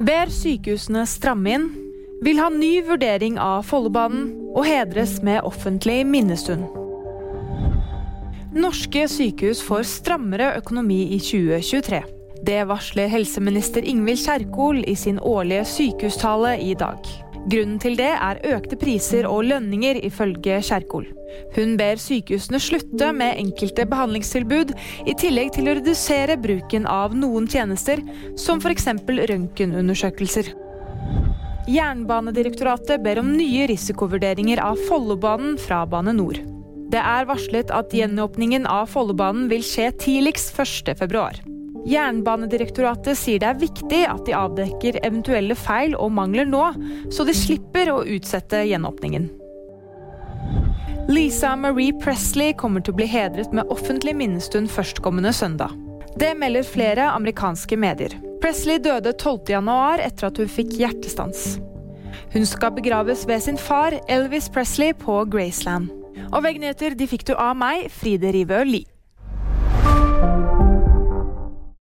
Ber sykehusene stramme inn, vil ha ny vurdering av Follobanen og hedres med offentlig minnestund. Norske sykehus får strammere økonomi i 2023. Det varsler helseminister Ingvild Kjerkol i sin årlige sykehustale i dag. Grunnen til det er økte priser og lønninger, ifølge Kjerkol. Hun ber sykehusene slutte med enkelte behandlingstilbud, i tillegg til å redusere bruken av noen tjenester, som f.eks. røntgenundersøkelser. Jernbanedirektoratet ber om nye risikovurderinger av Follobanen fra Bane NOR. Det er varslet at gjenåpningen av Follobanen vil skje tidligst 1.2. Jernbanedirektoratet sier det er viktig at de avdekker eventuelle feil og mangler nå, så de slipper å utsette gjenåpningen. Lisa Marie Presley kommer til å bli hedret med offentlig minnestund førstkommende søndag. Det melder flere amerikanske medier. Presley døde 12.1 etter at hun fikk hjertestans. Hun skal begraves ved sin far Elvis Presley på Graceland. Og VG-nyheter de fikk du av meg, Fride Rivø Lie.